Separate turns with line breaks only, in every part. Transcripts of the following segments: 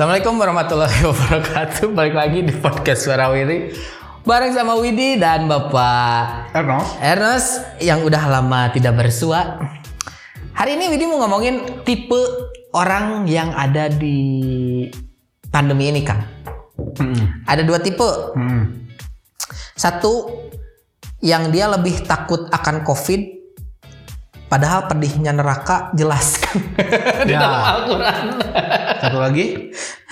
Assalamualaikum warahmatullahi wabarakatuh. Balik lagi di podcast Suara Wiri bareng sama Widi dan Bapak
Erno.
Ernest yang udah lama tidak bersua. Hari ini Widi mau ngomongin tipe orang yang ada di pandemi ini, Kang.
Hmm.
Ada dua tipe.
Hmm.
Satu yang dia lebih takut akan COVID padahal pedihnya neraka jelas di
Ya.
dalam Al-Qur'an.
Satu lagi.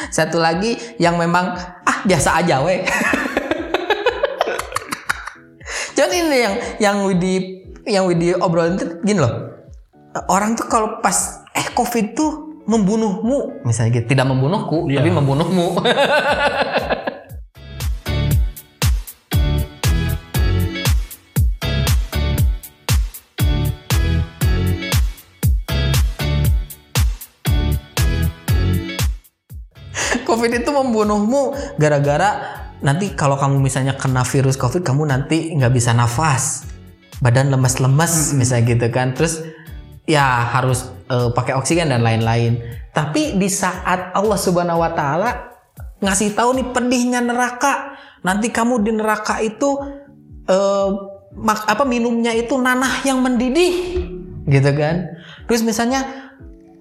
Satu lagi yang memang ah biasa aja weh. Cuman ini yang yang Widi yang Widi obrolin tuh gini loh. Orang tuh kalau pas eh Covid tuh membunuhmu misalnya gitu. Tidak membunuhku
Iya.
tapi membunuhmu. Covid itu membunuhmu gara-gara nanti kalau kamu misalnya kena virus Covid kamu nanti nggak bisa nafas, badan lemas-lemas misalnya gitu kan, terus ya harus eh, pakai oksigen dan lain-lain. Tapi di saat Allah Subhanahu Wa Taala ngasih tahu nih pedihnya neraka, nanti kamu di neraka itu eh, mak- apa minumnya itu nanah yang mendidih, gitu kan? Terus misalnya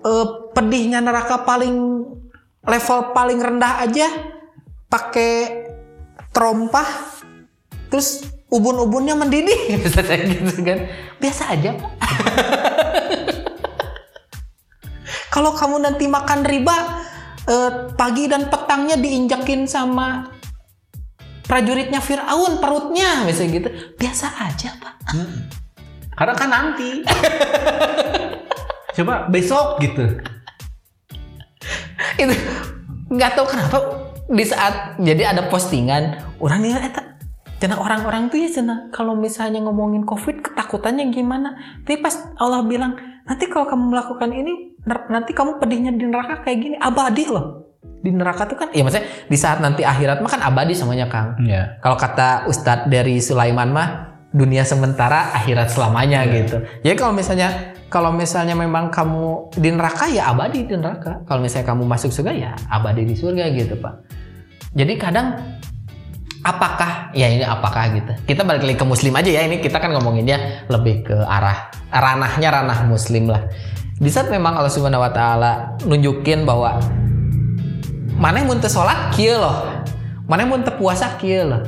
eh, pedihnya neraka paling level paling rendah aja pakai terompah terus ubun-ubunnya mendidih misalnya gitu kan biasa aja Pak. kalau kamu nanti makan riba eh, pagi dan petangnya diinjakin sama prajuritnya Fir'aun perutnya misalnya gitu biasa aja pak
Karena kan nanti. Coba besok gitu.
Itu nggak tahu kenapa di saat jadi ada postingan orang nih eta cina orang-orang tuh ya cina kalau misalnya ngomongin covid ketakutannya gimana? Tapi pas Allah bilang nanti kalau kamu melakukan ini nanti kamu pedihnya di neraka kayak gini abadi loh. Di neraka tuh kan ya maksudnya di saat nanti akhirat mah kan abadi semuanya Kang.
Iya.
kalau kata Ustadz dari Sulaiman mah dunia sementara akhirat selamanya gitu. Jadi kalau misalnya kalau misalnya memang kamu di neraka ya abadi di neraka. Kalau misalnya kamu masuk surga ya abadi di surga gitu pak. Jadi kadang apakah ya ini apakah gitu. Kita balik lagi ke muslim aja ya ini kita kan ngomonginnya lebih ke arah ranahnya ranah muslim lah. Di saat memang Allah Subhanahu Wa Taala nunjukin bahwa mana yang muntah sholat kieu loh mana yang muntah puasa kieu loh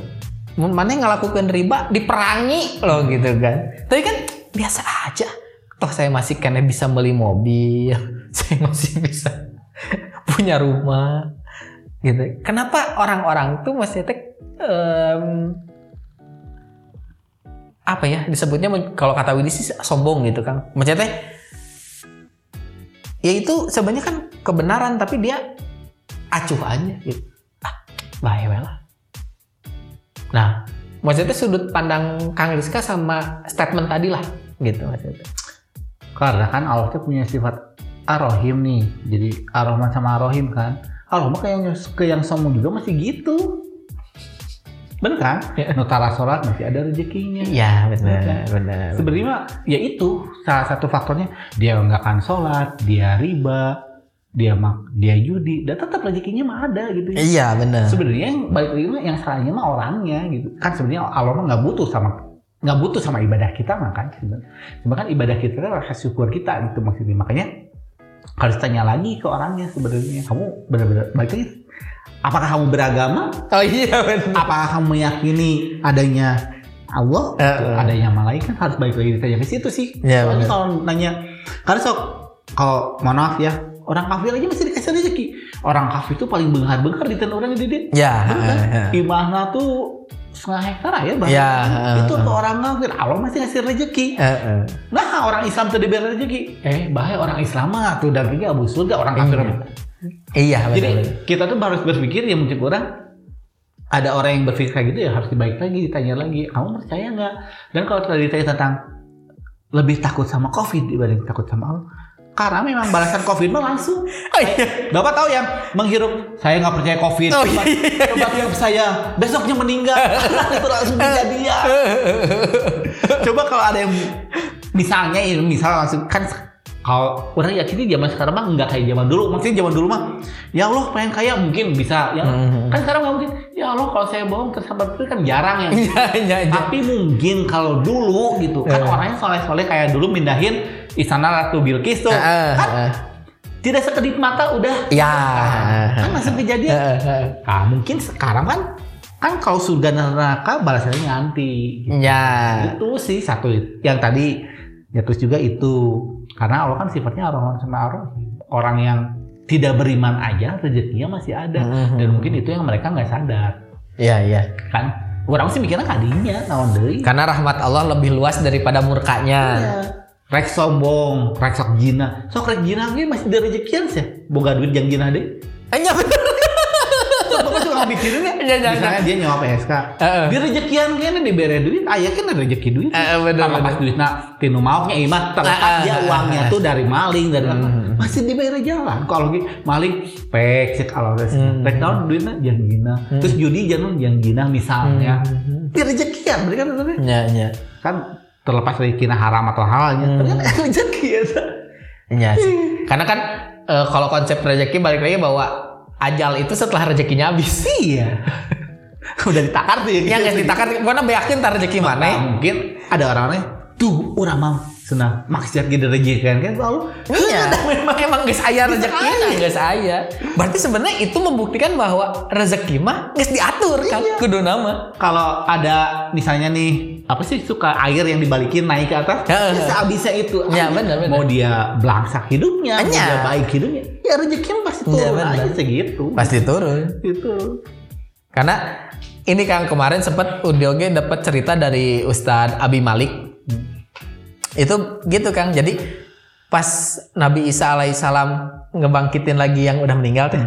mana yang ngelakukan riba? Diperangi loh gitu kan. Tapi kan biasa aja. Toh saya masih kena bisa beli mobil saya masih bisa punya rumah gitu. Kenapa orang-orang tuh masih tek em, apa ya disebutnya kalau kata Widi sih sombong gitu kan maksudnya ya itu sebenarnya kan kebenaran tapi dia acuh aja gitu. Ah bahaya lah nah maksudnya sudut pandang Kang Rizka sama statement tadi lah gitu maksudnya
Karena kan Allah tuh punya sifat Ar-Rahim nih. Jadi Ar-Rahman sama Ar-Rahim kan. Allah mah kayak yang- ke yang sombong juga masih gitu. Bener kan?
Ya.
Nutara sholat masih ada rezekinya.
iya benar benar
Sebenarnya mah, ya itu salah satu faktornya dia nggak akan sholat, dia riba, dia mak, dia judi, dan tetap rezekinya mah ada gitu. ya.
iya benar
Sebenarnya yang balik lagi mah yang salahnya mah orangnya gitu. Kan sebenarnya Allah mah nggak butuh sama nggak butuh sama ibadah kita mah kan. sebenarnya. Cuma kan ibadah kita kan rasa syukur kita gitu maksudnya. Makanya harus tanya lagi ke orangnya sebenarnya. Kamu benar-benar balik lagi. Apakah kamu beragama?
oh iya benar
Apakah kamu meyakini adanya Allah?
Eh, eh.
adanya malaikat harus balik lagi ditanya ke situ sih.
Iya,
Soalnya kalau nanya, karena sok kalau mohon maaf ya, orang kafir aja masih dikasih rezeki. Orang kafir itu paling benghar-benghar di tanah orang ini
ya
Bener kan? Imahna tuh setengah hektar ya bahkan.
Ya,
itu ke orang kafir. Allah masih ngasih rezeki.
Eh, eh.
Nah orang Islam tuh diberi rezeki. Eh bahaya orang Islam mah tuh dagingnya abu surga orang kafir.
Iya. iya benar
Jadi kita tuh harus berpikir ya mungkin orang ada orang yang berpikir kayak gitu ya harus dibaik lagi ditanya lagi kamu percaya nggak dan kalau tadi ditanya tentang lebih takut sama covid dibanding takut sama Allah karena memang balasan covid mah langsung.
Oh iya.
Bapak tahu yang menghirup saya nggak percaya covid.
Oh,
coba,
iya.
coba tiup saya besoknya meninggal. Itu langsung kejadian coba kalau ada yang misalnya ini misal langsung kan kalau orang yakin zaman sekarang mah nggak kayak zaman dulu. Maksudnya zaman dulu mah, ya Allah pengen kaya mungkin bisa. Ya,
Mhm.
Kan sekarang mungkin. Ya Allah kalau saya bohong tersambar itu kan jarang ya.
Iya, iya, iya.
Tapi mungkin kalau dulu gitu kan
Eh.
orangnya soleh-soleh kayak dulu mindahin istana Ratu Bilqis tuh.
Heeh,
kan
heeh.
tidak sekedip mata udah.
Ya.
Kan masih kejadian.
Heeh.
Nah, mungkin sekarang kan kan kalau surga dan neraka balasannya nanti. Gitu.
Ya.
Itu sih satu yang tadi ya terus juga itu karena Allah kan sifatnya orang sama orang orang yang tidak beriman aja rezekinya masih ada
Mhm.
dan mungkin itu yang mereka nggak sadar
Iya, iya.
kan orang sih mikirnya kadinya naon deui
Karena rahmat Allah lebih luas daripada murkanya.
Iya. rek sombong rek sok jina sok rek jina masih ada rezekian sih boga duit yang jina deh
Hanya bener.
Bapak suka mikirin ya
Iya, iya,
misalnya dia nyawa PSK
Heeh.
di rezekian kayaknya dibere duit ayah kan ada rezeki duit
Heeh, bener,
Kalau pas
bener.
duitnya tinu mauknya imah terlepas
Ah,
dia uangnya tuh dari maling dari apa
Hmm.
masih diberi jalan kalau gitu maling pek sih kalau res
Hmm.
pek tahun duitnya jangan gina terus judi jangan jangan gina misalnya
Hmm.
di rezekian berarti kan kan terlepas dari kina haram atau halalnya
Hmm.
kan rezeki ya.
Iya sih. Karena kan eh, kalau konsep rezeki balik lagi bahwa ajal itu setelah rezekinya habis.
iya udah ditakar tuh ya gitu.
Yang ditakar, nambah yakin tar rezeki
Nah,
mana?
mungkin ada orang-orang tuh orang mau senang maksiat gitu rezeki kan kan selalu
Iya, memang emang guys ayah rezeki nah guys ayah. Berarti sebenarnya itu membuktikan bahwa rezeki mah guys diatur kan kudu nama.
kalau ada misalnya nih apa sih suka air yang dibalikin naik ke atas ya sehabisnya itu
Ya, benar, benar.
mau dia belangsak hidupnya mau
Iya.
dia baik hidupnya ya rezekinya pasti
Iya,
turun
benar.
aja segitu
Pasti turun.
itu
Karena ini kan kemarin sempat Udioge dapat cerita dari Ustadz Abi Malik. Itu gitu Kang. Jadi pas Nabi Isa alaihissalam ngebangkitin lagi yang udah meninggal teh.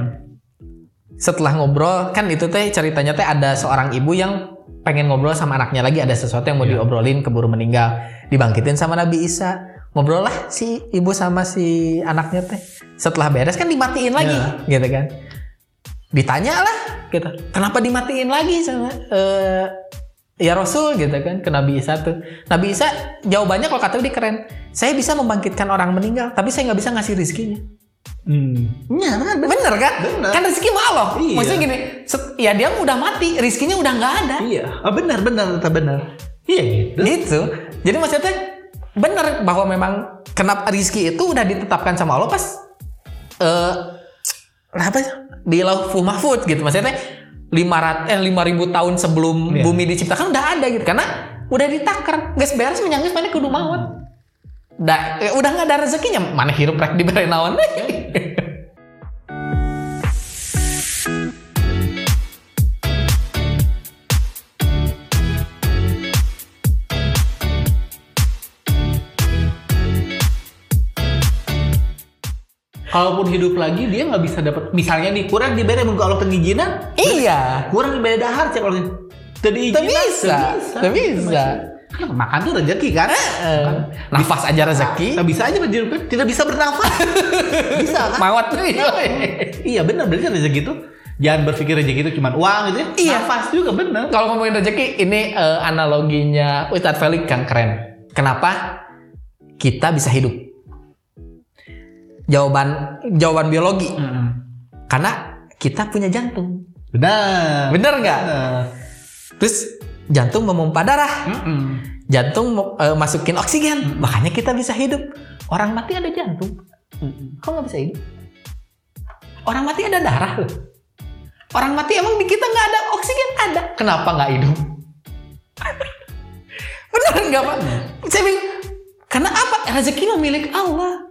Setelah ngobrol kan itu teh ceritanya teh ada seorang ibu yang pengen ngobrol sama anaknya lagi ada sesuatu yang mau
Iya.
diobrolin keburu meninggal dibangkitin sama Nabi Isa. Ngobrol lah si ibu sama si anaknya teh. Setelah beres kan dimatiin lagi gitu kan. Ditanya lah gitu. Kenapa dimatiin lagi sama eh, ya Rasul gitu kan ke Nabi Isa tuh. Nabi Isa jawabannya kalau kata dia keren. Saya bisa membangkitkan orang meninggal tapi saya nggak bisa ngasih rizkinya
hmm. ya kan
bener kan?
Bener.
kan rezeki mah Allah
Iya.
maksudnya gini set- ya dia udah mati rizkinya udah nggak ada.
Iya. Ah, benar benar benar benar. Iya gitu
gitu. Jadi maksudnya bener bahwa memang kenapa rizki itu udah ditetapkan sama Allah pas eh apa ya, di lauhul mahfud gitu. Maksudnya lima rat eh lima ribu tahun sebelum
Iya.
bumi diciptakan udah ada gitu. Karena udah ditakar. Gas beres menyangis mana kudu maut da, eh, udah nggak ada rezekinya. Mana hirup rek diberi naon
kalaupun hidup lagi dia nggak bisa dapat misalnya nih kurang diberi mun Allah pengizinan
iya.
kurang diberi dahar cek kalau tadi
Teu bisa, teu bisa.
Kan makan tuh rezeki kan?
Eh, nafas aja rezeki.
Nggak bisa aja tidak bisa bernafas. Bisa kan?
Mawat tuh
iya benar berarti rezeki itu jangan berpikir rezeki itu cuma uang gitu ya.
Iya.
nafas juga benar
Kalau ngomongin rezeki, ini eh, analoginya Ustadz Felix yang keren. Kenapa kita bisa hidup? Jawaban jawaban biologi. Karena kita punya jantung.
benar.
Bener nggak?
benar.
Terus jantung memompa darah.
Mm-mm.
Jantung mo- eh, masukin oksigen. Makanya kita bisa hidup. Orang mati ada jantung. Kok nggak bisa hidup? Orang mati ada darah loh. Orang mati emang di kita nggak ada oksigen ada. Kenapa nggak hidup? Bener nggak pak? Saya bilang, karena apa? Rezeki milik Allah.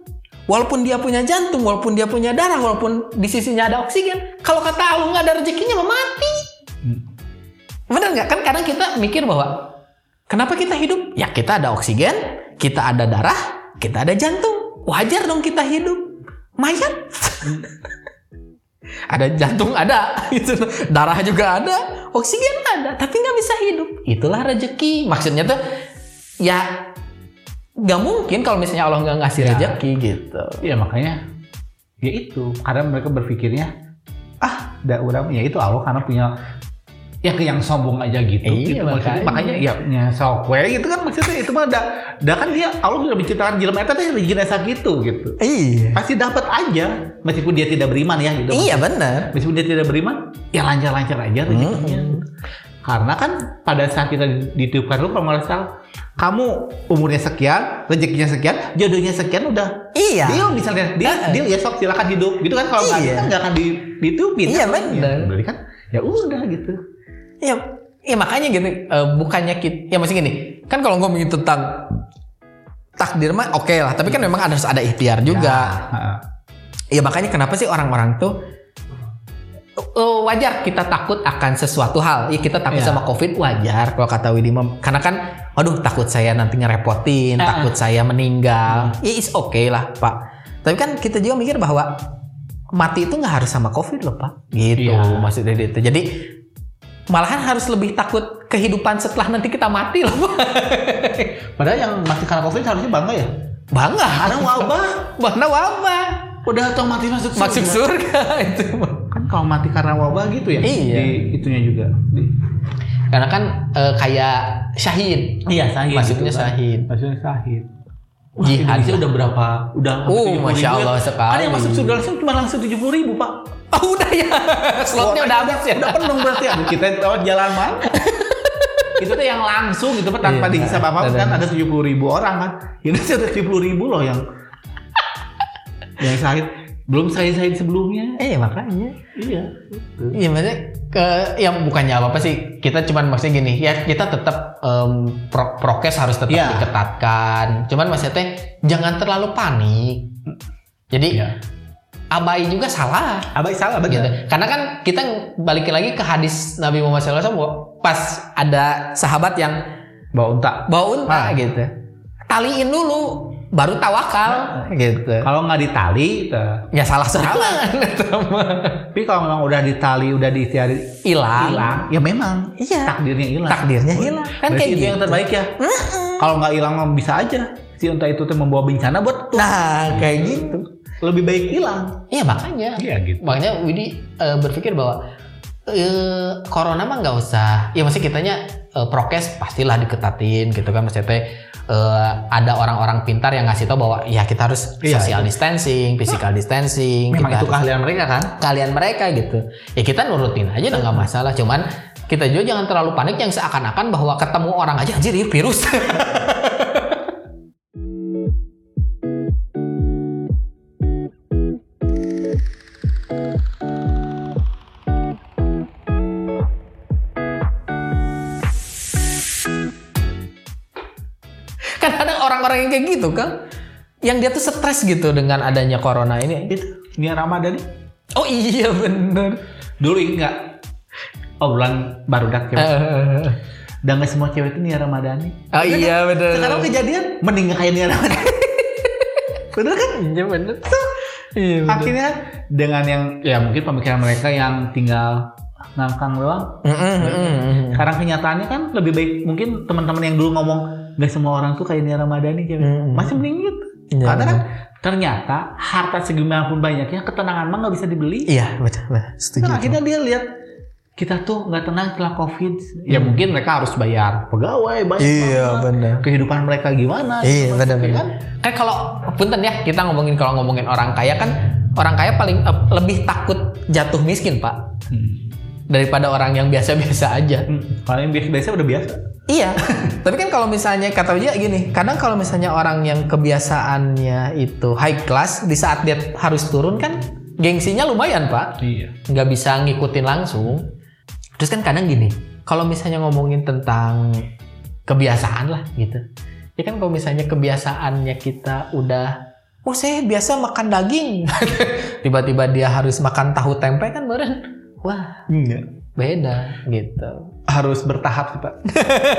Walaupun dia punya jantung, walaupun dia punya darah, walaupun di sisinya ada oksigen, kalau kata Allah nggak ada rezekinya mah mati. Bener nggak? Kan kadang kita mikir bahwa kenapa kita hidup? Ya kita ada oksigen, kita ada darah, kita ada jantung. Wajar dong kita hidup. Mayat. ada jantung ada, gitu. darah juga ada, oksigen ada, tapi nggak bisa hidup. Itulah rezeki. Maksudnya tuh ya nggak mungkin kalau misalnya Allah nggak ngasih
Ya.
rezeki gitu.
Iya makanya ya itu karena mereka berpikirnya ah da orang ya itu Allah karena punya ya ke yang sombong aja gitu
Iya,
gitu. Maksudnya-
makanya.
makanya ya, ya sok we gitu kan maksudnya itu mah udah, udah kan dia Allah sudah menciptakan jelema eta teh rezeki sakitu gitu.
Iya.
Pasti dapat aja meskipun dia tidak beriman ya gitu.
Iya benar.
Meskipun dia tidak beriman, ya lancar-lancar aja rezekinya.
Hmm.
Karena kan pada saat kita ditiupkan lu kalau salah, kamu umurnya sekian, rezekinya sekian, jodohnya sekian udah
Iya.
Deal misalnya, deal,
Heeh.
deal ya sok silakan hidup. Gitu kan kalau nggak
Iya.
kan nggak akan di, ditiupin.
Iya,
kan?
benar.
Ya, berarti kan ya udah gitu.
Iya, iya makanya gitu. eh, bukannya kita, ya masih gini. Kan kalau ngomongin tentang takdir mah oke lah. Tapi kan memang harus ada ikhtiar juga.
Ya,
Iya makanya kenapa sih orang-orang tuh eh, wajar kita takut akan sesuatu hal. Ya kita takut
Iya.
sama COVID wajar kalau kata Widi mah. Karena kan aduh takut saya nanti ngerepotin,
Eh,
takut saya meninggal. Ya is oke lah, Pak. Tapi kan kita juga mikir bahwa mati itu nggak harus sama COVID loh, Pak. Gitu
Iya.
maksudnya itu. Jadi malahan harus lebih takut kehidupan setelah nanti kita mati loh, Pak.
Padahal yang mati karena covid harusnya bangga ya.
Bangga.
Karena wabah
Mana wabah?
udah otomatis masuk surga.
Masuk surga itu.
Kan kalau mati karena wabah gitu ya.
Iya.
Di itunya juga. Di-
Karena kan eh, kayak syahid.
iya sahid.
Masuknya
gitu kan.
syahid.
Masuknya sahid. Wah,
Jihad.
Indonesia udah berapa? Udah
Oh,
70
Masya Allah sekali.
Ada yang masuk surga langsung cuma langsung 70 ribu pak.
Oh udah ya, slotnya udah habis ya.
Udah penuh berarti aduh kita lewat jalan mana? itu tuh yang langsung gitu Pak, tanpa
Iya,
dihisap apa
ada.
kan ada 70 ribu orang kan. Ini sih ada 70 ribu loh yang yang sahid belum sahid-sahid sebelumnya.
Eh makanya.
Iya.
Iya maksudnya ke yang bukannya apa apa sih kita cuman maksudnya gini ya kita tetap em, pro- prokes harus tetap
Iya.
diketatkan cuman maksudnya jangan terlalu panik jadi
Iya.
Abai juga salah.
Abai salah
gitu.
Benar.
karena kan kita balik lagi ke hadis Nabi Muhammad SAW pas ada sahabat yang
Bawa unta.
bawa unta
Ah.
gitu. Taliin dulu baru tawakal gitu.
Kalau nggak ditali, tuh.
ya salah salah.
tapi kalau memang udah ditali, udah diikhtiari
hilang.
hilang, ya memang
iya.
takdirnya hilang.
takdirnya hilang. Kan
Berarti
kayak
itu
gitu.
yang terbaik ya. Kalau nggak hilang bisa aja. Si unta itu tuh membawa bencana buat
nah kayak gitu
lebih baik hilang.
iya makanya
Iya gitu.
makanya Widi eh, berpikir bahwa eh, corona mah nggak usah ya maksudnya kitanya eh, prokes pastilah diketatin gitu kan maksudnya teh, eh, ada orang-orang pintar yang ngasih tahu bahwa ya kita harus
Iya,
social distancing, physical distancing,
Memang
kita
itu keahlian mereka kan.
kalian mereka gitu. Ya kita nurutin aja nggak masalah. Cuman kita juga jangan terlalu panik yang seakan-akan bahwa ketemu orang aja anjir ini virus. orang-orang yang kayak gitu kan yang dia tuh stres gitu dengan adanya corona ini
Itu Nia Ramadan nih.
oh iya bener
Dulu enggak obrolan baru dak.
Eh,
Dan nggak semua cewek itu Nia Ramadhani.
oh iya bener
Sekarang kejadian mending nggak kayak Nia Ramadhani. Bener kan?
iya bener iya bener
Akhirnya dengan yang ya mungkin pemikiran mereka yang tinggal ngangkang doang.
Mm, mm, mm, mm.
Sekarang kenyataannya kan lebih baik mungkin teman-teman yang dulu ngomong nggak semua orang tuh kayak Nia Ramadhani cewek.
Hmm.
Masih mending gitu.
Iya,
Karena kan ternyata harta segimanapun banyaknya ketenangan mah nggak bisa dibeli.
iya betul setuju
Nah, akhirnya dia lihat kita tuh nggak tenang setelah covid. Ya mungkin mereka harus bayar pegawai, bayar
iya bener
kehidupan mereka gimana.
Iya, benar,
ya
benar.
kan?
kan kalau punten ya kita ngomongin kalau ngomongin orang kaya kan orang kaya paling eh, lebih takut jatuh miskin pak
Hmm.
daripada orang yang biasa-biasa aja
Hmm. Kalau yang biasa-biasa udah biasa.
Iya tapi kan kalau misalnya kata dia gini kadang kalau misalnya orang yang kebiasaannya itu high class di saat dia harus turun kan gengsinya lumayan pak
Iya.
nggak bisa ngikutin langsung. Terus kan kadang gini, kalau misalnya ngomongin tentang kebiasaan lah gitu. Ya kan kalau misalnya kebiasaannya kita udah, oh saya biasa makan daging, tiba-tiba dia harus makan tahu tempe kan meren, wah
Enggak.
beda gitu.
Harus bertahap sih pak.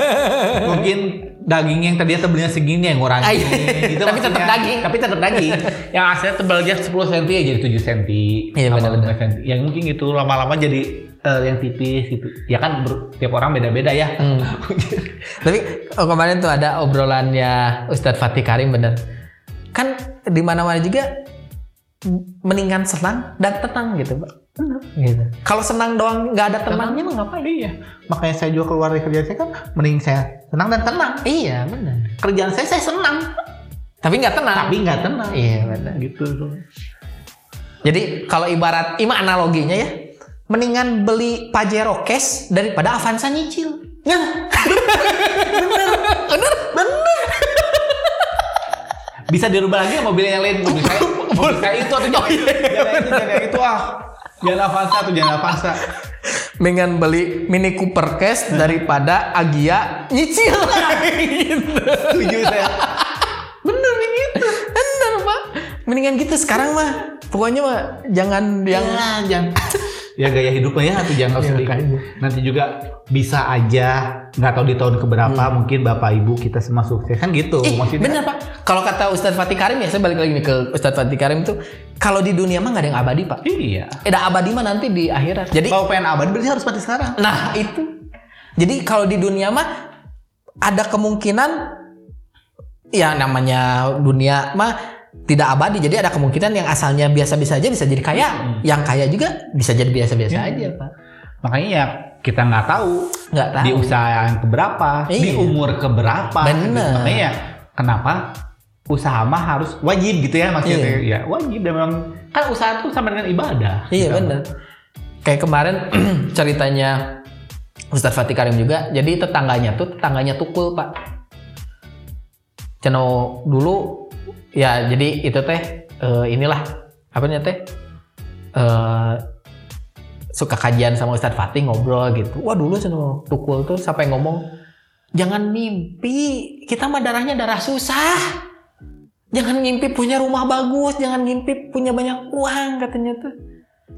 Mungkin daging yang tadinya tebelnya segini yang ngurangin.
Iya. Tapi tetap
maksudnya.
daging.
Tapi tetap daging. yang aslinya tebalnya 10 cm ya jadi 7 cm.
Iya,
Tambah
benar-benar.
5 cm. Yang mungkin gitu lama-lama jadi eh, yang tipis gitu. Ya kan ber- tiap orang beda-beda ya.
Hmm. Tapi oh, kemarin tuh ada obrolannya Ustadz Fatih Karim bener. Kan di mana-mana juga mendingan senang dan tenang gitu pak gitu kalau senang doang nggak ada tenangnya mah ngapain
Iya. Makanya saya juga keluar dari kerjaan saya kan mending saya senang dan tenang.
iya benar
Kerjaan saya saya senang,
tapi nggak tenang
tapi nggak tenang.
iya benar
Gitu.
jadi kalau ibarat ima analoginya ya mendingan beli Pajero cash daripada Avanza nyicil
Nah, bener, bener, bener. Bisa dirubah lagi mobil yang lain? Mobil saya, mobil saya itu atau jangan itu, jangan itu ah. Jangan Avanza atau jangan Avanza.
mendingan beli Mini Cooper cash daripada Agia nyicil
Setuju saya.
bener begitu bener pak mendingan gitu sekarang mah pokoknya mah jangan yang
Ya, jangan. Ya gaya hidupnya ya atau jangan sedih.
makanya.
Nanti juga bisa aja nggak tahu di tahun keberapa mungkin bapak ibu kita semua sukses kan gitu
Ih,
maksudnya.
bener pak kalau kata Ustadz Fatih Karim ya saya balik lagi nih ke Ustadz Fatih Karim itu kalau di dunia mah nggak ada yang abadi pak
Iya.
eh dah abadi mah nanti di akhirat jadi
Kalau pengen abadi berarti harus mati sekarang.
Nah itu. Jadi kalau di dunia mah ada kemungkinan ya namanya dunia mah tidak abadi. Jadi ada kemungkinan yang asalnya biasa-biasa aja bisa jadi kaya, yang kaya juga bisa jadi biasa-biasa
Hmm.
aja, Pak.
Makanya ya kita nggak tahu
Nggak tahu.
di usaha yang keberapa, di
Iya.
umur keberapa. Gitu. Makanya ya kenapa usaha mah harus wajib gitu ya maksudnya.
Iya.
Ya wajib dan memang kan usaha tuh sama dengan ibadah.
Iya
Gitu.
benar. Kayak kemarin ceritanya Ustadz Fatih Karim juga. Jadi tetangganya tuh tetangganya tukul pak. Ceno dulu ya jadi itu teh eh, inilah apa namanya teh eh, suka kajian sama Ustadz Fatih ngobrol gitu. Wah dulu Ceno tukul tuh sampai ngomong jangan mimpi kita mah darahnya darah susah. Jangan ngimpi punya rumah bagus, jangan ngimpi punya banyak uang katanya tuh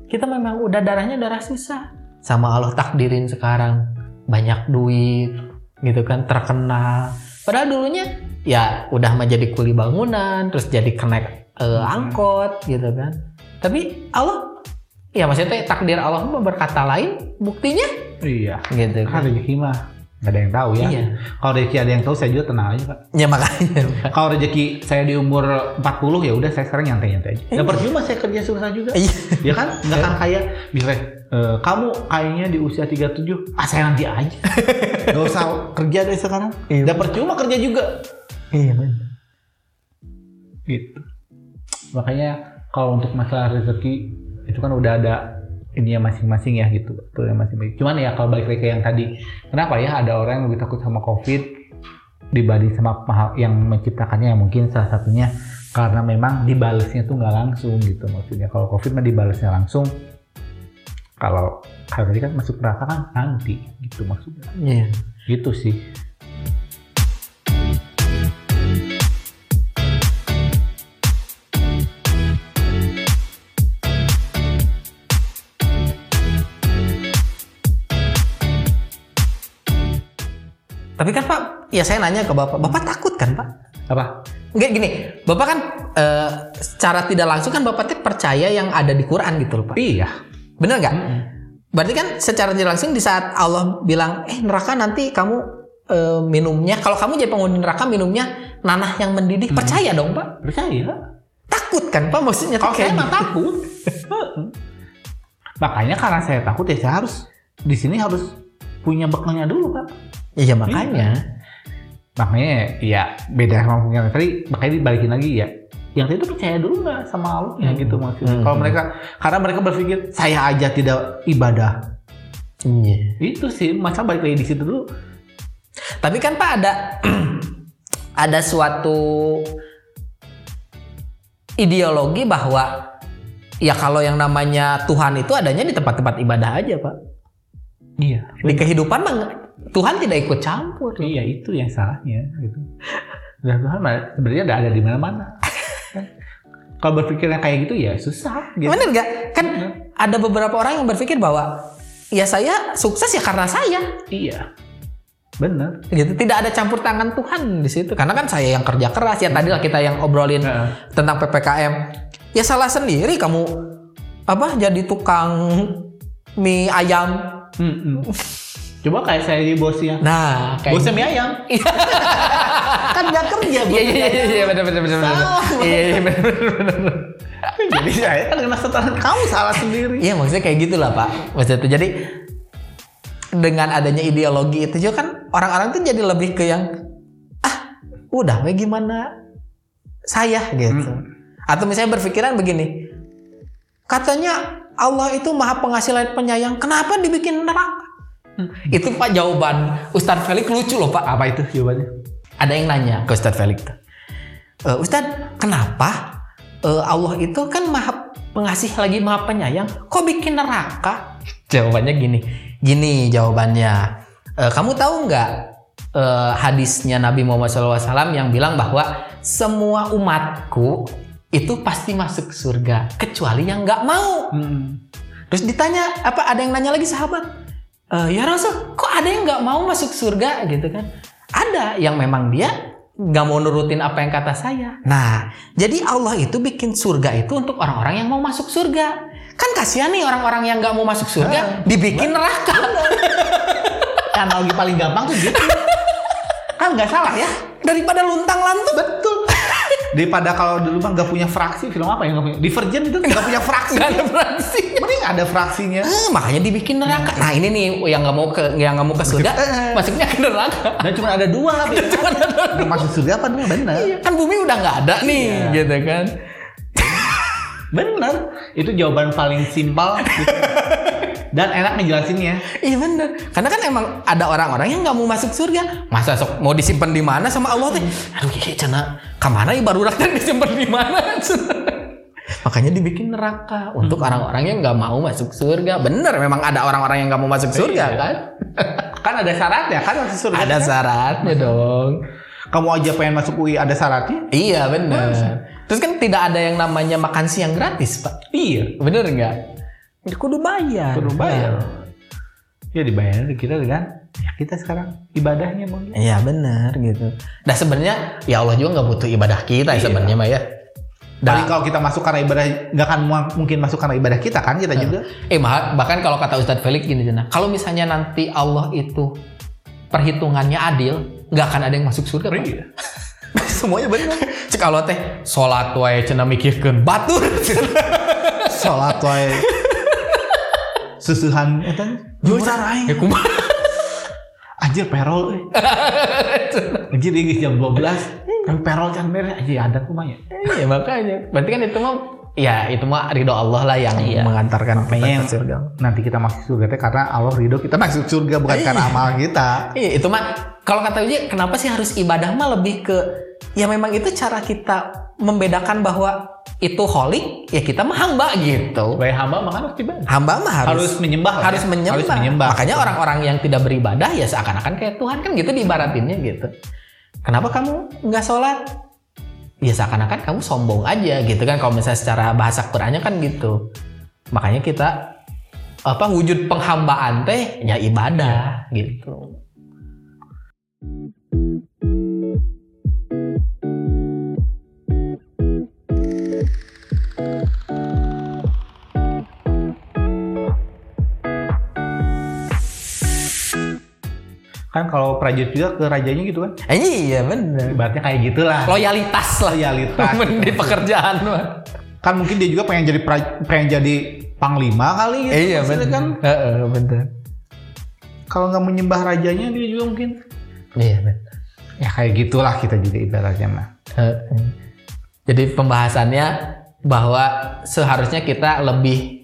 kita memang udah darahnya darah susah sama Allah takdirin sekarang banyak duit gitu kan terkenal padahal dulunya ya udah menjadi kuli bangunan terus jadi kenaik eh, angkot gitu kan tapi Allah ya maksudnya takdir Allah berkata lain buktinya
Iya.
gitu
Kan rezeki mah nggak ada yang tahu ya.
iya
Kalau rezeki ada yang tahu saya juga tenang aja pak.
ya makanya.
Kalau rezeki saya di umur 40 ya udah saya sekarang nyantai-nyantai aja. Ya percuma saya kerja susah juga.
iya
ya kan nggak kan kayak misalnya eh, kamu kayaknya di usia 37 ah saya nanti aja nggak usah kerja deh sekarang
Iya.
udah percuma kerja juga
iya bener.
gitu. Makanya kalau untuk masalah rezeki itu kan udah ada ini ya masing-masing ya gitu. Betul ya masing-masing. Cuman ya kalau balik lagi ke yang tadi kenapa ya ada orang yang lebih takut sama covid dibanding sama yang menciptakannya? Yang mungkin salah satunya karena memang dibalesnya tuh nggak langsung gitu. Maksudnya kalau covid mah dibalesnya langsung kalau kalau tadi kan masuk neraka kan nanti gitu maksudnya.
Iya.
Gitu sih
tapi kan Pak ya saya nanya ke Bapak Bapak takut kan Pak
apa
Enggak gini, Bapak kan eh, secara tidak langsung kan Bapak tuh percaya yang ada di Quran gitu loh Pak.
iya
Bener nggak? Berarti kan secara tidak langsung di saat Allah bilang, eh neraka nanti kamu eh, minumnya, kalau kamu jadi penghuni neraka minumnya nanah yang mendidih, percaya dong Pak?
percaya
Takut kan Pak maksudnya
Kalau saya mah
gitu.
takut. Makanya karena saya takut ya saya harus di sini harus punya bekalnya dulu pak.
Iya makanya.
Makanya ya beda sama punya tadi makanya dibalikin lagi ya. Yang itu percaya dulu nggak sama ya
Hmm.
gitu maksudnya.
Hmm.
Kalau mereka karena mereka berpikir saya aja tidak ibadah.
Iya.
Itu sih masa balik lagi di situ dulu.
Tapi kan Pak ada ada suatu ideologi bahwa ya kalau yang namanya Tuhan itu adanya di tempat-tempat ibadah aja Pak.
Iya.
Di kehidupan mah Tuhan tidak ikut campur.
Iya itu yang salahnya gitu. Dan Tuhan mah sebenarnya udah ada di mana-mana. Kalau berpikirnya kayak gitu ya susah gitu.
Bener nggak? Kan ada beberapa orang yang berpikir bahwa ya saya sukses ya karena saya
Iya. Bener.
gitu. Tidak ada campur tangan Tuhan di situ. Karena kan saya yang kerja keras ya tadi lah kita yang obrolin tentang PPKM. Ya salah sendiri kamu apa jadi tukang mie ayam.
Mm-mm. Coba kayak saya di bosnya.
Nah, kayak
Bosnya mie ayam. kan nggak kerja
Iya iya iya iya benar benar benar benar. Iya iya benar benar benar.
Jadi saya kan kena setan kamu salah sendiri.
Iya maksudnya kayak gitulah pak. Maksudnya itu jadi dengan adanya ideologi itu juga kan orang-orang tuh jadi lebih ke yang ah udah we gimana saya gitu. Atau misalnya berpikiran begini, katanya Allah itu maha pengasih dan penyayang, kenapa dibikin neraka? Itu pak jawaban Ustadz Felix lucu loh pak.
Apa itu jawabannya?
Ada yang nanya ke Ustadz Felix. "E, Ustadz, kenapa e, Allah itu kan maha pengasih lagi maha penyayang, kok bikin neraka? Jawabannya gini, gini jawabannya. E, kamu tahu nggak e, hadisnya Nabi Muhammad SAW yang bilang bahwa semua umatku itu pasti masuk surga kecuali yang nggak mau.
Hmm.
Terus ditanya apa ada yang nanya lagi sahabat, "Eh, ya Rasul, kok ada yang nggak mau masuk surga gitu kan? Ada yang memang dia nggak mau nurutin apa yang kata saya. Nah, jadi Allah itu bikin surga itu untuk orang-orang yang mau masuk surga. Kan kasihan nih orang-orang yang nggak mau masuk surga dibikin neraka.
Analogi paling gampang tuh gitu. kan nggak salah ya?
Daripada luntang lantung.
Betul. Daripada kalau dulu mah nggak punya fraksi film apa yang nggak punya? Divergent itu nggak punya fraksi.
Nggak ada fraksi.
Mending ada fraksinya.
Eh, makanya dibikin neraka. Nah ini nih yang nggak mau ke yang nggak mau ke surga, masuknya ke neraka.
Dan cuma ada dua.
Cuma ada
Mau masuk surga apa dua bener?
Iya, kan bumi udah nggak ada nih,
Iya.
gitu kan?
Bener. Itu jawaban paling simpel. gitu. Dan enak ngejelasinnya.
Iya bener. Karena kan emang ada orang-orang yang nggak mau masuk surga. Masa sok mau disimpan di mana sama Allah teh? Aduh, kayak cina. Kamana ya baru rakyat disimpan di mana? Makanya dibikin neraka untuk orang-orang yang nggak mau masuk surga. Bener, memang ada orang-orang yang nggak mau masuk surga
Iya.
kan?
Kan ada syaratnya kan masuk surga.
Ada syaratnya dong.
Kamu aja pengen masuk UI ada syaratnya?
Iya bener. Terus kan tidak ada yang namanya makan siang gratis pak.
Iya.
Bener nggak? Kudu bayar.
Perlu bayar. Ya dibayar kita dengan ya kita sekarang ibadahnya mau.
Iya benar gitu. Nah sebenarnya ya Allah juga nggak butuh ibadah kita ya
Iya.
sebenarnya mah ya.
Paling
Dah,
kalau kita masuk karena ibadah nggak akan mu- mungkin masuk karena ibadah kita kan kita juga.
eh bah- bahkan kalau kata Ustadz Felix gini Jana, kalau misalnya nanti Allah itu perhitungannya adil, nggak akan ada yang masuk surga.
Iya. Semuanya benar.
Cek Allah teh sholat wae cenah mikirkeun batur.
Sholat wae. Susuhan eta jualan aing.
ya kumaha?
Anjir perol. Anjir ini jam 12. Tapi perol kan beres anjir ada kumanya.
Iya makanya. Berarti kan itu mah ya itu mah ridho Allah lah yang mengantarkan kita ke surga.
nanti kita masuk surga teh karena Allah ridho kita masuk surga bukan karena amal kita.
Iya, itu mah kalau kata Uji, kenapa sih harus ibadah mah lebih ke ya memang itu cara kita membedakan bahwa itu holy, ya kita mah hamba gitu.
Sebagai hamba maka harus ibadah.
Hamba mah harus
Harus menyembah lah
harus
ya.
menyembah.
Harus menyembah.
Makanya orang-orang yang tidak beribadah ya seakan-akan kayak Tuhan kan gitu diibaratinnya gitu. Kenapa kamu nggak sholat? Ya seakan-akan kamu sombong aja gitu kan kalau misalnya secara bahasa Qurannya kan gitu. Makanya kita apa wujud penghambaan teh ya ibadah gitu.
Kan kalau prajurit juga ke rajanya gitu kan.
Eh, iya bener.
Ibaratnya kayak gitulah.
Loyalitas lah
Loyalitas.
di pekerjaan mah.
kan mungkin dia juga pengen jadi pra- pengen jadi panglima kali gitu.
Iya
maksudnya
bener.
kan.
Heeh, bener.
Kalau nggak menyembah rajanya dia juga mungkin.
Iya bener.
Ya kayak gitulah kita juga ibaratnya mah.
Heeh. Jadi pembahasannya bahwa seharusnya kita lebih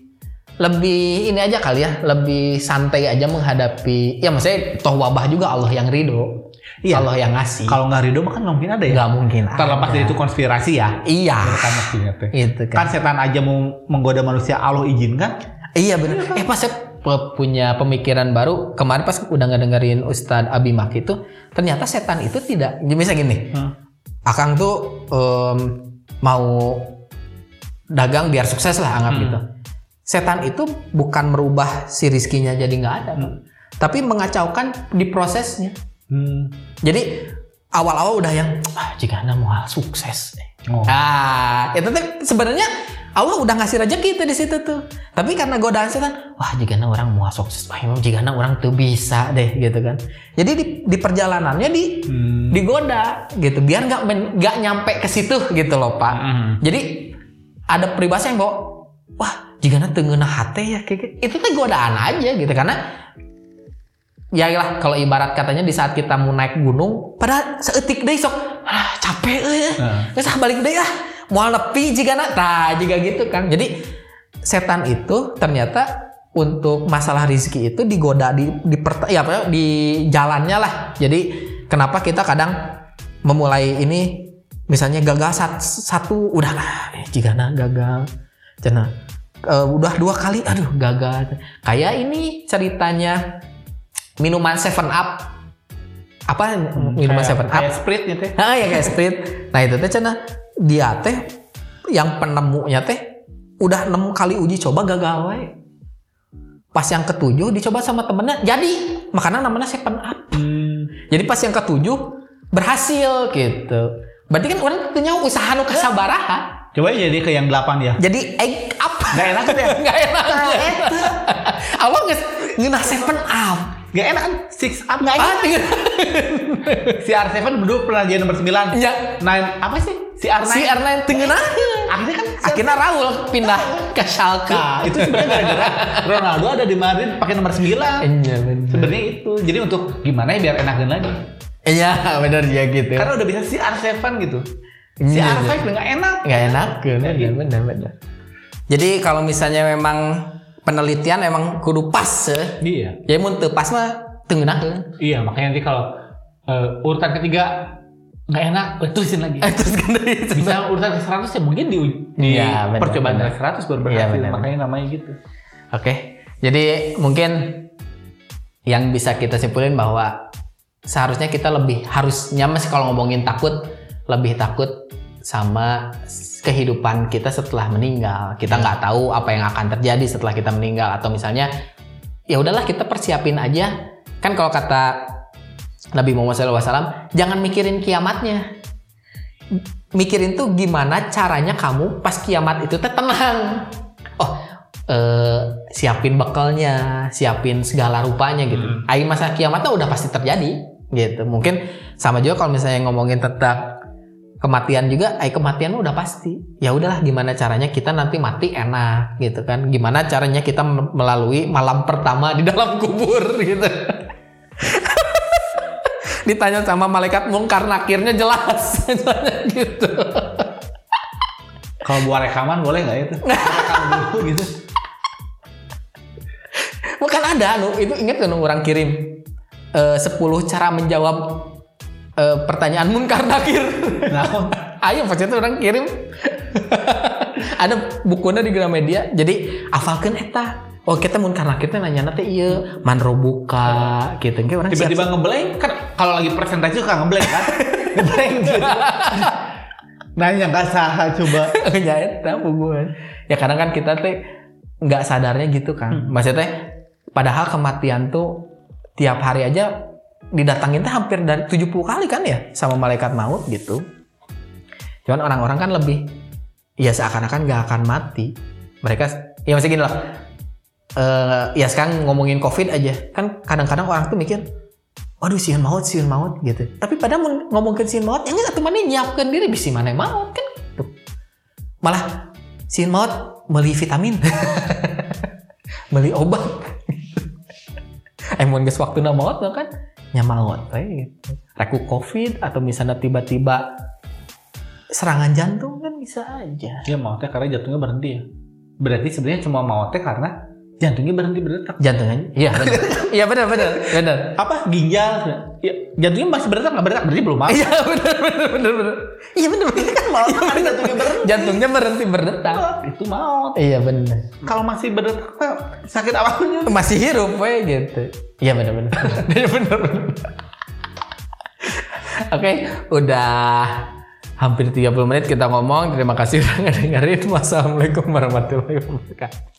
lebih ini aja kali ya, lebih santai aja menghadapi. Ya maksudnya toh wabah juga Allah yang ridho,
Iya.
Allah yang ngasih.
Kalau nggak ridho mah kan nggak mungkin ada ya.
nggak mungkin.
Terlepas
ada.
dari itu konspirasi ya.
Iya.
Kan.
Itu
Kan
kan.
setan aja mau menggoda manusia Allah izinkan.
Iya bener. Eh pas saya punya pemikiran baru kemarin pas udah ngedengerin Ustadz Abi Maki itu ternyata setan itu tidak. Misalnya gini,
Hmm.
Akang tuh em, mau dagang biar sukses lah anggap
Hmm.
gitu. Setan itu bukan merubah si rizkinya jadi nggak ada, Pak. tapi mengacaukan di prosesnya.
Hmm.
Jadi awal-awal udah yang ah, jika anda mau sukses.
Oh.
Ah, itu tuh sebenarnya Allah udah ngasih rezeki itu di situ tuh. Tapi karena godaan setan, wah jika anda orang mau sukses, wah emang jika anda orang tuh bisa deh gitu kan. Jadi di, di perjalanannya di
Hmm.
digoda gitu biar nggak nggak nyampe ke situ gitu loh pak
Hmm.
jadi ada peribahasa yang bawa wah jika nanti ngeunah hate ya kayak gitu. itu tuh godaan aja gitu karena ya lah kalau ibarat katanya di saat kita mau naik gunung pada seetik deh sok ah capek eh
Nah.
Terus ah, balik deh ah mau nepi jika nak tah jika gitu kan. Jadi setan itu ternyata untuk masalah rizki itu digoda di di perta- ya apa di jalannya lah. Jadi kenapa kita kadang memulai ini misalnya gagal sat- satu udah lah jika nak gagal cina Eh, udah dua kali aduh gagal kayak ini ceritanya minuman Seven Up apa minuman Seven Up
Kayak sprite gitu ya.
Nah, ya kayak street. Nah, itu teh cenah dia teh yang penemunya teh udah enam kali uji coba gagal wae. Pas yang ketujuh dicoba sama temennya jadi makanan namanya seven up.
Hmm.
Jadi pas yang ketujuh berhasil gitu. Berarti kan orang punya usaha nu kasabaraha.
Coba jadi ke yang delapan ya.
Jadi egg up.
Gak enak tuh ya.
Nggak enak. Awal nggak ngeunah seven up.
Gak enak kan? Six up gak enak. Si R7 dulu pernah jadi nomor 9.
Ya.
Nine apa sih? Si R9.
si Erna tengah
Akhirnya kan
Akhirnya Raul pindah ke Schalke.
Nah, itu sebenarnya gara-gara Ronaldo ada di Madrid pakai nomor 9.
Iya.
Sebenarnya itu. Jadi untuk gimana ya biar enakin lagi.
Iya bener ya gitu.
Karena udah bisa si R7 gitu. Si
Iya,
R5
iya.
udah gak enak.
nggak enak bener bener bener. Jadi kalau misalnya memang penelitian emang kudu pas ya.
Iya.
Ya mun teu pas mah tengenakeun.
Iya, makanya nanti kalau eh, urutan ketiga nggak enak, eh, tulisin lagi.
Terus.
Bisa urutan ke 100 ya mungkin di, di
Iya, benar,
percobaan dari 100 baru
Iya,
berhasil.
benar.
makanya namanya gitu.
Oke. Jadi mungkin yang bisa kita simpulin bahwa seharusnya kita lebih harusnya masih kalau ngomongin takut lebih takut sama kehidupan kita setelah meninggal. Kita nggak tahu apa yang akan terjadi setelah kita meninggal atau misalnya ya udahlah kita persiapin aja. Kan kalau kata Nabi Muhammad SAW, jangan mikirin kiamatnya. Mikirin tuh gimana caranya kamu pas kiamat itu teh tenang. Oh, eh, siapin bekalnya, siapin segala rupanya gitu.
Hmm.
Aing masa kiamatnya udah pasti terjadi gitu. Mungkin sama juga kalau misalnya ngomongin tentang kematian juga, ay kematian udah pasti. Ya udahlah gimana caranya kita nanti mati enak gitu kan. Gimana caranya kita me- melalui malam pertama di dalam kubur gitu. Ditanya sama malaikat mungkar nakirnya jelas gitu.
Kalau buat rekaman boleh nggak itu? Rekam dulu gitu.
Bukan ada anu itu inget kan orang kirim eh, 10 cara menjawab eh, pertanyaan munkar nakir.
Nah,
Ayo pas itu orang kirim. ada bukunya di Gramedia. Jadi hafalkeun eta. Oh kita munkar nakir teh nanya nanti iya manro buka gitu. Kayak orang
tiba-tiba ngeblank kan kalau lagi presentasi suka ngeblank kan? ngeblank gitu. Nanya nggak sah coba.
ya eta bukuan. Ya kadang kan kita teh nggak sadarnya gitu kan. Maksudnya teh padahal kematian tuh tiap hari aja didatangin teh hampir dari 70 kali kan ya sama malaikat maut gitu. Cuman orang-orang kan lebih ya seakan-akan nggak akan mati. Mereka ya masih gini loh. Eh ya sekarang ngomongin covid aja kan kadang-kadang orang tuh mikir waduh sieun maut sieun maut gitu tapi pada mun ngomongin sieun maut yang satu mana nyiapkan diri bisa mana maut kan gitu. malah sieun maut beli vitamin beli obat Emang geus waktu maut kan nya maut we gitu. Reku covid atau misalnya tiba-tiba serangan jantung kan bisa aja
Ya mautnya karena jantungnya berhenti ya. Berarti sebenarnya cuma mautnya karena jantungnya berhenti berdetak.
jantungnya iya benar iya benar benar benar
Apa ginjal? Ya, jantungnya masih berdetak nggak berdetak berarti belum maut.
Iya benar benar benar benar. Iya benar benar kan maut kan jantungnya berhenti. Jantungnya berhenti berdetak.
Itu maut.
Iya benar.
Kalau masih berdetak sakit apanya?
Masih hidup we gitu. Iya benar benar. Iya benar benar. Oke, udah hampir 30 menit kita ngomong. Terima kasih udah dengerin. Wassalamualaikum warahmatullahi wabarakatuh.